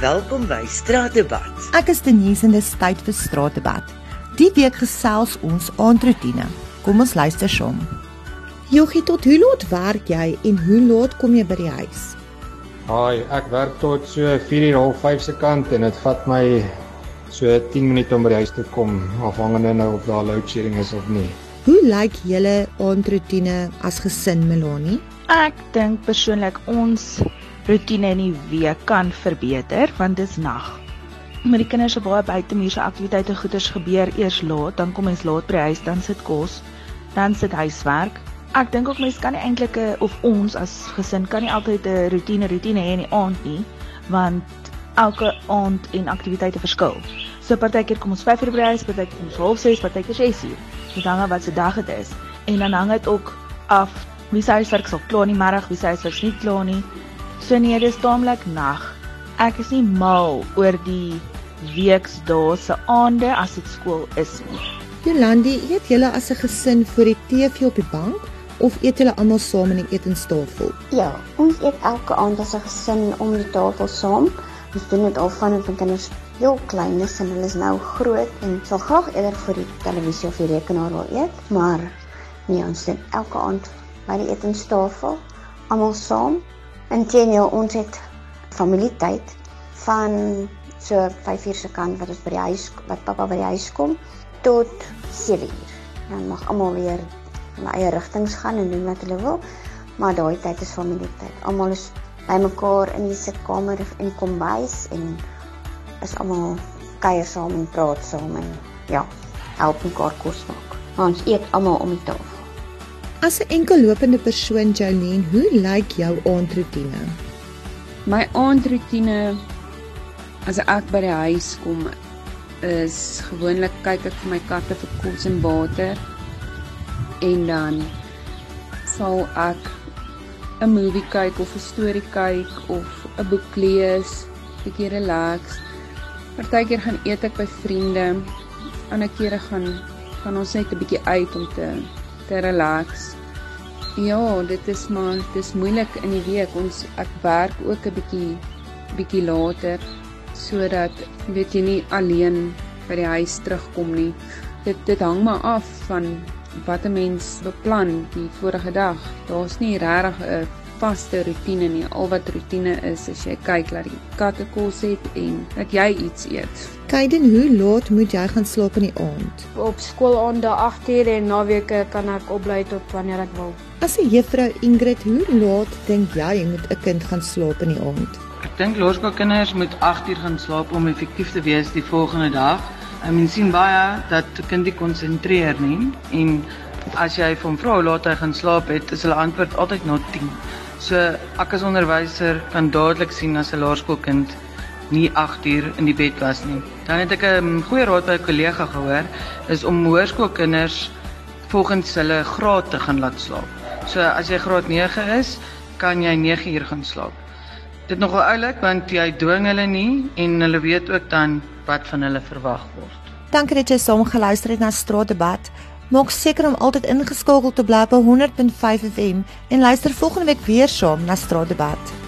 Welkom by Straatdebat. Ek is Denise en dis tyd vir Straatdebat. Die week gesels ons aandroetine. Kom ons luister saam. Joggie, tot hoe laat werk jy en hoe laat kom jy by die huis? Haai, ek werk tot so 4:30 se kant en dit vat my so 10 minute om by die huis te kom, afhangende nou of daar load shedding is of nie. Hoe lyk julle aandroetine as gesin, Melanie? Ek dink persoonlik ons rotine in die week kan verbeter want dit is nag. Met die kinders se baie buitemuurse aktiwiteite goeders gebeur eers laat, dan kom mens laat by die huis, dan sit kos, dan sit huiswerk. Ek dink ook mense kan nie eintlik 'n of ons as gesin kan nie altyd 'n rotine rotine hê in die aand nie, want elke aand en aktiwiteite verskil. So partykeer kom ons 5 uur by die huis, partykeer kom ons half 6, partykeer 6 uur. Dit hang af wat se dag dit is. En dan hang dit ook af wie se huiswerk sal klaar in die middag, wie se huiswerk nie klaar nie. So nee, dis taamlik nag. Ek is nie mal oor die weksdae se aande as dit skool is nie. Jolandi, eet julle as 'n gesin voor die TV op die bank of eet julle almal saam aan die etenstafel? Ja, ons eet elke aand as 'n gesin om die tafel saam. Ons doen dit al van ons kinders heel klein is en hulle is nou groot en sal graag eerder voor die televisie of die rekenaar wil eet, maar nee, ons sit elke aand by die etenstafel almal saam. Inteendeel, ons het familietyd van so 5 uur se kant wat ons by die huis wat pappa by die huis kom tot 7 uur. Dan mag almal weer in eie rigtings gaan en doen wat hulle wil, maar daai tyd is familietyd. Almal is bymekaar in die sitkamer in die kombuis en is almal kuier saam en praat saam en ja, help mekaar kos maak. Maar ons eet almal om die tafel. As 'n enkellopende persoon, Jolene, hoe lyk jou aandroetine? My aandroetine as ek by die huis kom is gewoonlik kyk ek vir my katte vir kos en water en dan sal ek 'n movie kyk of 'n storie kyk of 'n boek lees, bietjie relax. Partykeer gaan eet ek by vriende. Ander kere gaan gaan ons net 'n bietjie uit om te te relax. Ja, dit is maar dis moeilik in die week. Ons ek werk ook 'n bietjie bietjie later sodat weet jy nie alleen by die huis terugkom nie. Dit dit hang maar af van wat 'n mens beplan die vorige dag. Daar's nie regtig 'n vaste rotine nie. Al wat rotine is, is jy kyk dat die katte kos het en dat jy iets eet. Kaiden, hoe laat moet jy gaan slaap in die aand? Op skool aande 8uur en naweke kan ek opbly tot wanneer ek wil. As 'n juffrou Ingrid, hoe laat dink jy moet 'n kind gaan slaap in die aand? Ek dink laerskoolkinders moet 8 uur gaan slaap om effektief te wees die volgende dag. Ek meen sien baie dat 'n kind nie konsentreer nie en as jy van vra hoe laat hy gaan slaap het, is hulle antwoord altyd na 10. So ek as onderwyser kan dadelik sien as 'n laerskoolkind nie 8 uur in die bed was nie. Dan het ek 'n goeie raad by 'n kollega gehoor is om hoërskoolkinders volgens hulle graad te gaan laat slaap. So as jy graad 9 is, kan jy 9 uur gaan slaap. Dit nogal oulik want jy dwing hulle nie en hulle weet ook dan wat van hulle verwag word. Dankie dat jy saam geluister het na Straatdebat. Maak seker om altyd ingeskakel te bly by 100.5 FM en luister volgende week weer saam na Straatdebat.